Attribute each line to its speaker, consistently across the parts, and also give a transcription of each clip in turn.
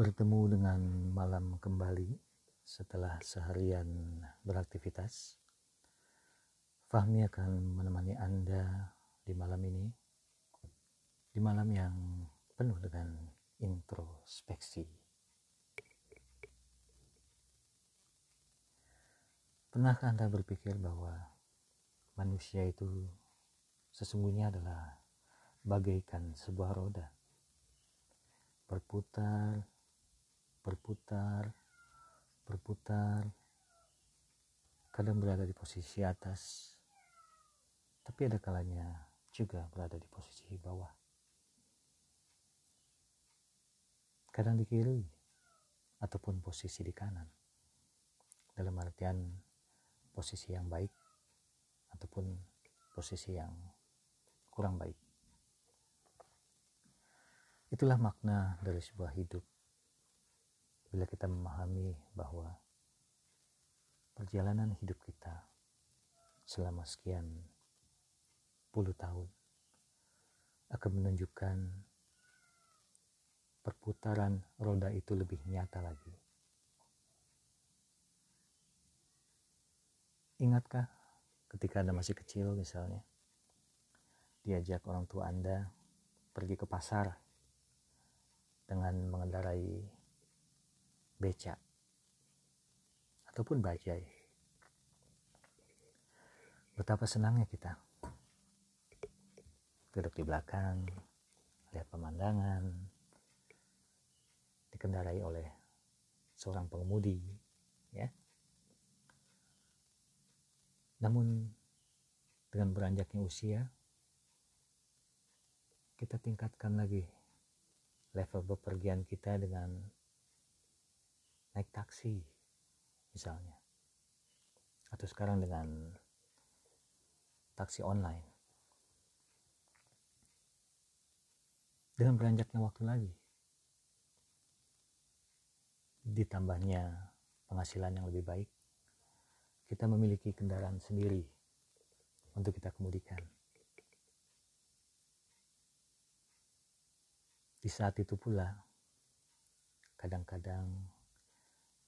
Speaker 1: bertemu dengan malam kembali setelah seharian beraktivitas. Fahmi akan menemani Anda di malam ini, di malam yang penuh dengan introspeksi. Pernahkah Anda berpikir bahwa manusia itu sesungguhnya adalah bagaikan sebuah roda? Berputar, berputar, berputar, kadang berada di posisi atas, tapi ada kalanya juga berada di posisi bawah. Kadang di kiri, ataupun posisi di kanan. Dalam artian posisi yang baik, ataupun posisi yang kurang baik. Itulah makna dari sebuah hidup bila kita memahami bahwa perjalanan hidup kita selama sekian puluh tahun akan menunjukkan perputaran roda itu lebih nyata lagi. Ingatkah ketika Anda masih kecil misalnya, diajak orang tua Anda pergi ke pasar dengan mengendarai beca ataupun bajai. Betapa senangnya kita duduk di belakang, lihat pemandangan, dikendarai oleh seorang pengemudi, ya. Namun dengan beranjaknya usia, kita tingkatkan lagi level bepergian kita dengan naik taksi misalnya. Atau sekarang dengan taksi online. Dengan beranjaknya waktu lagi. Ditambahnya penghasilan yang lebih baik. Kita memiliki kendaraan sendiri untuk kita kemudikan. Di saat itu pula kadang-kadang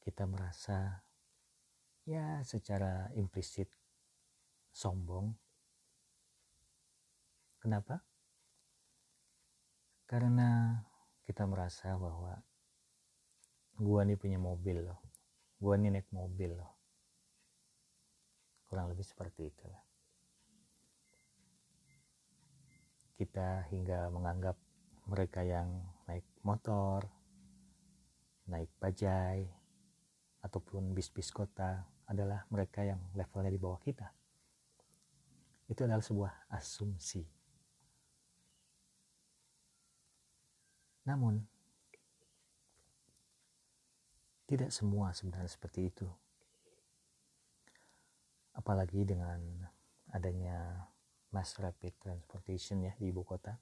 Speaker 1: kita merasa ya secara implisit sombong. Kenapa? Karena kita merasa bahwa gua nih punya mobil loh. Gua nih naik mobil loh. Kurang lebih seperti itu. Kita hingga menganggap mereka yang naik motor, naik bajai, ataupun bis-bis kota adalah mereka yang levelnya di bawah kita. Itu adalah sebuah asumsi. Namun, tidak semua sebenarnya seperti itu. Apalagi dengan adanya mass rapid transportation ya di ibu kota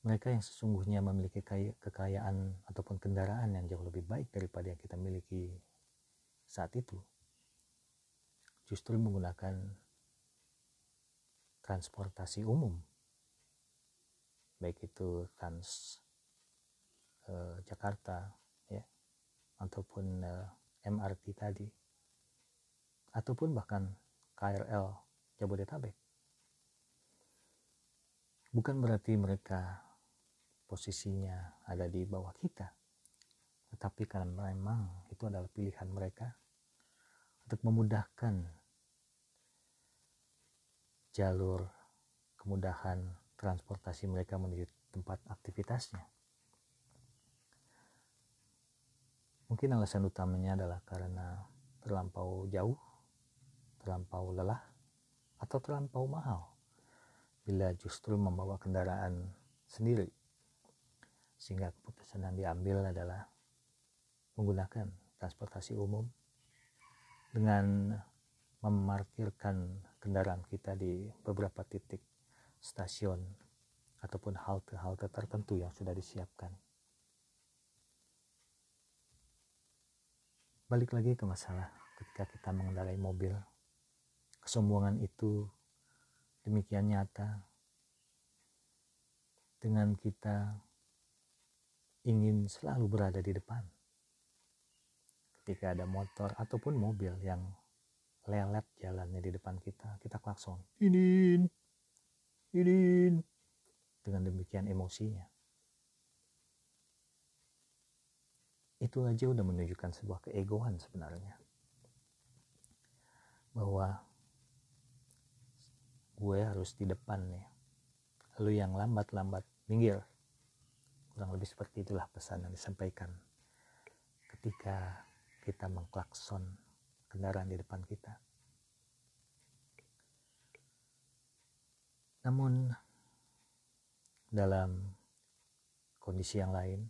Speaker 1: mereka yang sesungguhnya memiliki kekayaan ataupun kendaraan yang jauh lebih baik daripada yang kita miliki saat itu justru menggunakan transportasi umum. Baik itu trans eh, Jakarta ya ataupun eh, MRT tadi ataupun bahkan KRL Jabodetabek. Bukan berarti mereka posisinya ada di bawah kita. Tetapi karena memang itu adalah pilihan mereka untuk memudahkan jalur kemudahan transportasi mereka menuju tempat aktivitasnya. Mungkin alasan utamanya adalah karena terlampau jauh, terlampau lelah, atau terlampau mahal bila justru membawa kendaraan sendiri sehingga keputusan yang diambil adalah menggunakan transportasi umum dengan memarkirkan kendaraan kita di beberapa titik stasiun ataupun halte-halte tertentu yang sudah disiapkan. Balik lagi ke masalah ketika kita mengendarai mobil, kesombongan itu demikian nyata dengan kita ingin selalu berada di depan. Ketika ada motor ataupun mobil yang lelet jalannya di depan kita, kita klakson. Ini, ini. Dengan demikian emosinya. Itu aja udah menunjukkan sebuah keegoan sebenarnya. Bahwa gue harus di depan nih. Lu yang lambat-lambat, minggir. Kurang lebih seperti itulah pesan yang disampaikan ketika kita mengklakson kendaraan di depan kita. Namun dalam kondisi yang lain,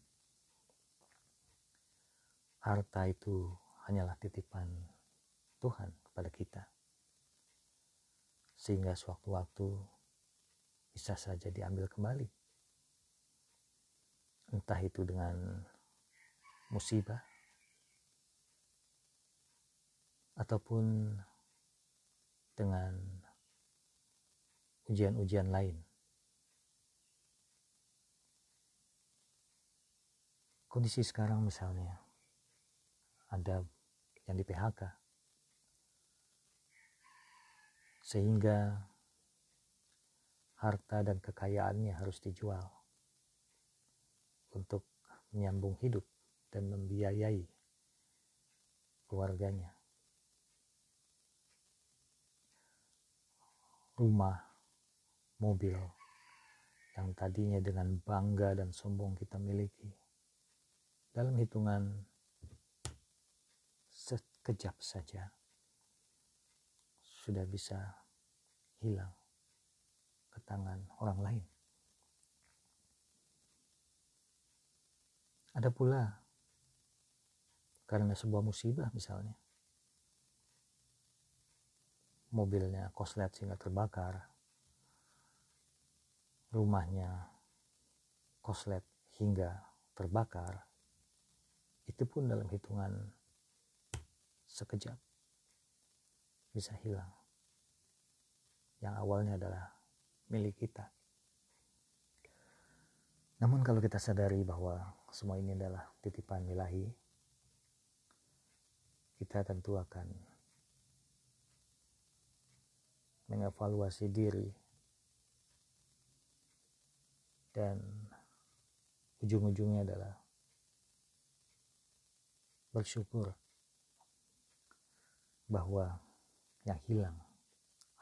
Speaker 1: harta itu hanyalah titipan Tuhan kepada kita. Sehingga sewaktu-waktu bisa saja diambil kembali. Entah itu dengan musibah ataupun dengan ujian-ujian lain. Kondisi sekarang misalnya ada yang di PHK. Sehingga harta dan kekayaannya harus dijual untuk menyambung hidup dan membiayai keluarganya. rumah, mobil yang tadinya dengan bangga dan sombong kita miliki. Dalam hitungan sekejap saja sudah bisa hilang ke tangan orang lain. Ada pula. Karena sebuah musibah misalnya. Mobilnya koslet sehingga terbakar. Rumahnya koslet hingga terbakar. Itu pun dalam hitungan sekejap bisa hilang. Yang awalnya adalah milik kita namun kalau kita sadari bahwa semua ini adalah titipan ilahi kita tentu akan mengevaluasi diri dan ujung-ujungnya adalah bersyukur bahwa yang hilang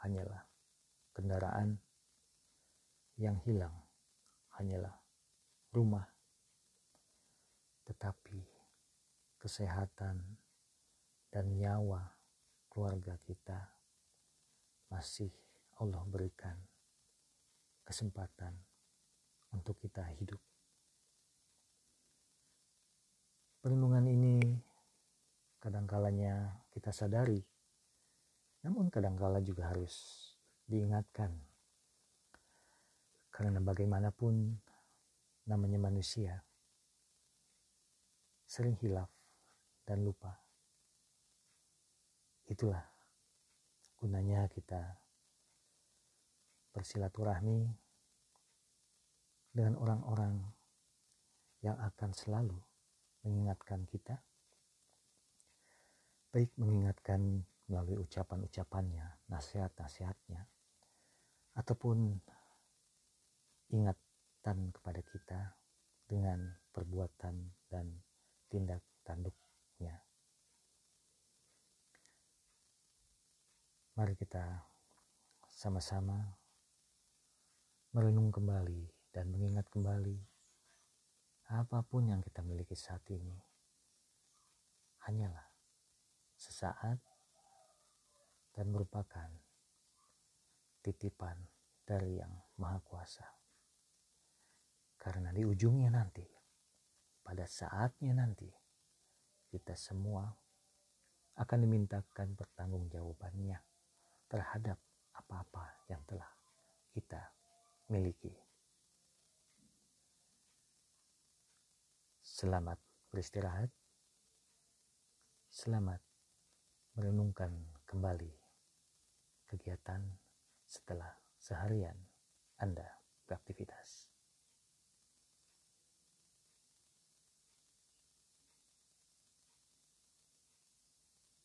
Speaker 1: hanyalah kendaraan yang hilang hanyalah rumah tetapi kesehatan dan nyawa keluarga kita masih Allah berikan kesempatan untuk kita hidup. Perlindungan ini kadangkalanya kita sadari, namun kadangkala juga harus diingatkan. Karena bagaimanapun namanya manusia sering hilaf dan lupa. Itulah gunanya kita bersilaturahmi dengan orang-orang yang akan selalu mengingatkan kita, baik mengingatkan melalui ucapan-ucapannya, nasihat-nasihatnya, ataupun ingatan kepada kita dengan perbuatan dan tindak tanduknya. Mari kita sama-sama merenung kembali dan mengingat kembali apa pun yang kita miliki saat ini hanyalah sesaat dan merupakan titipan dari yang Maha Kuasa. Karena di ujungnya nanti, pada saatnya nanti, kita semua akan dimintakan pertanggungjawabannya terhadap apa-apa yang telah kita miliki. Selamat beristirahat. Selamat merenungkan kembali kegiatan setelah seharian Anda.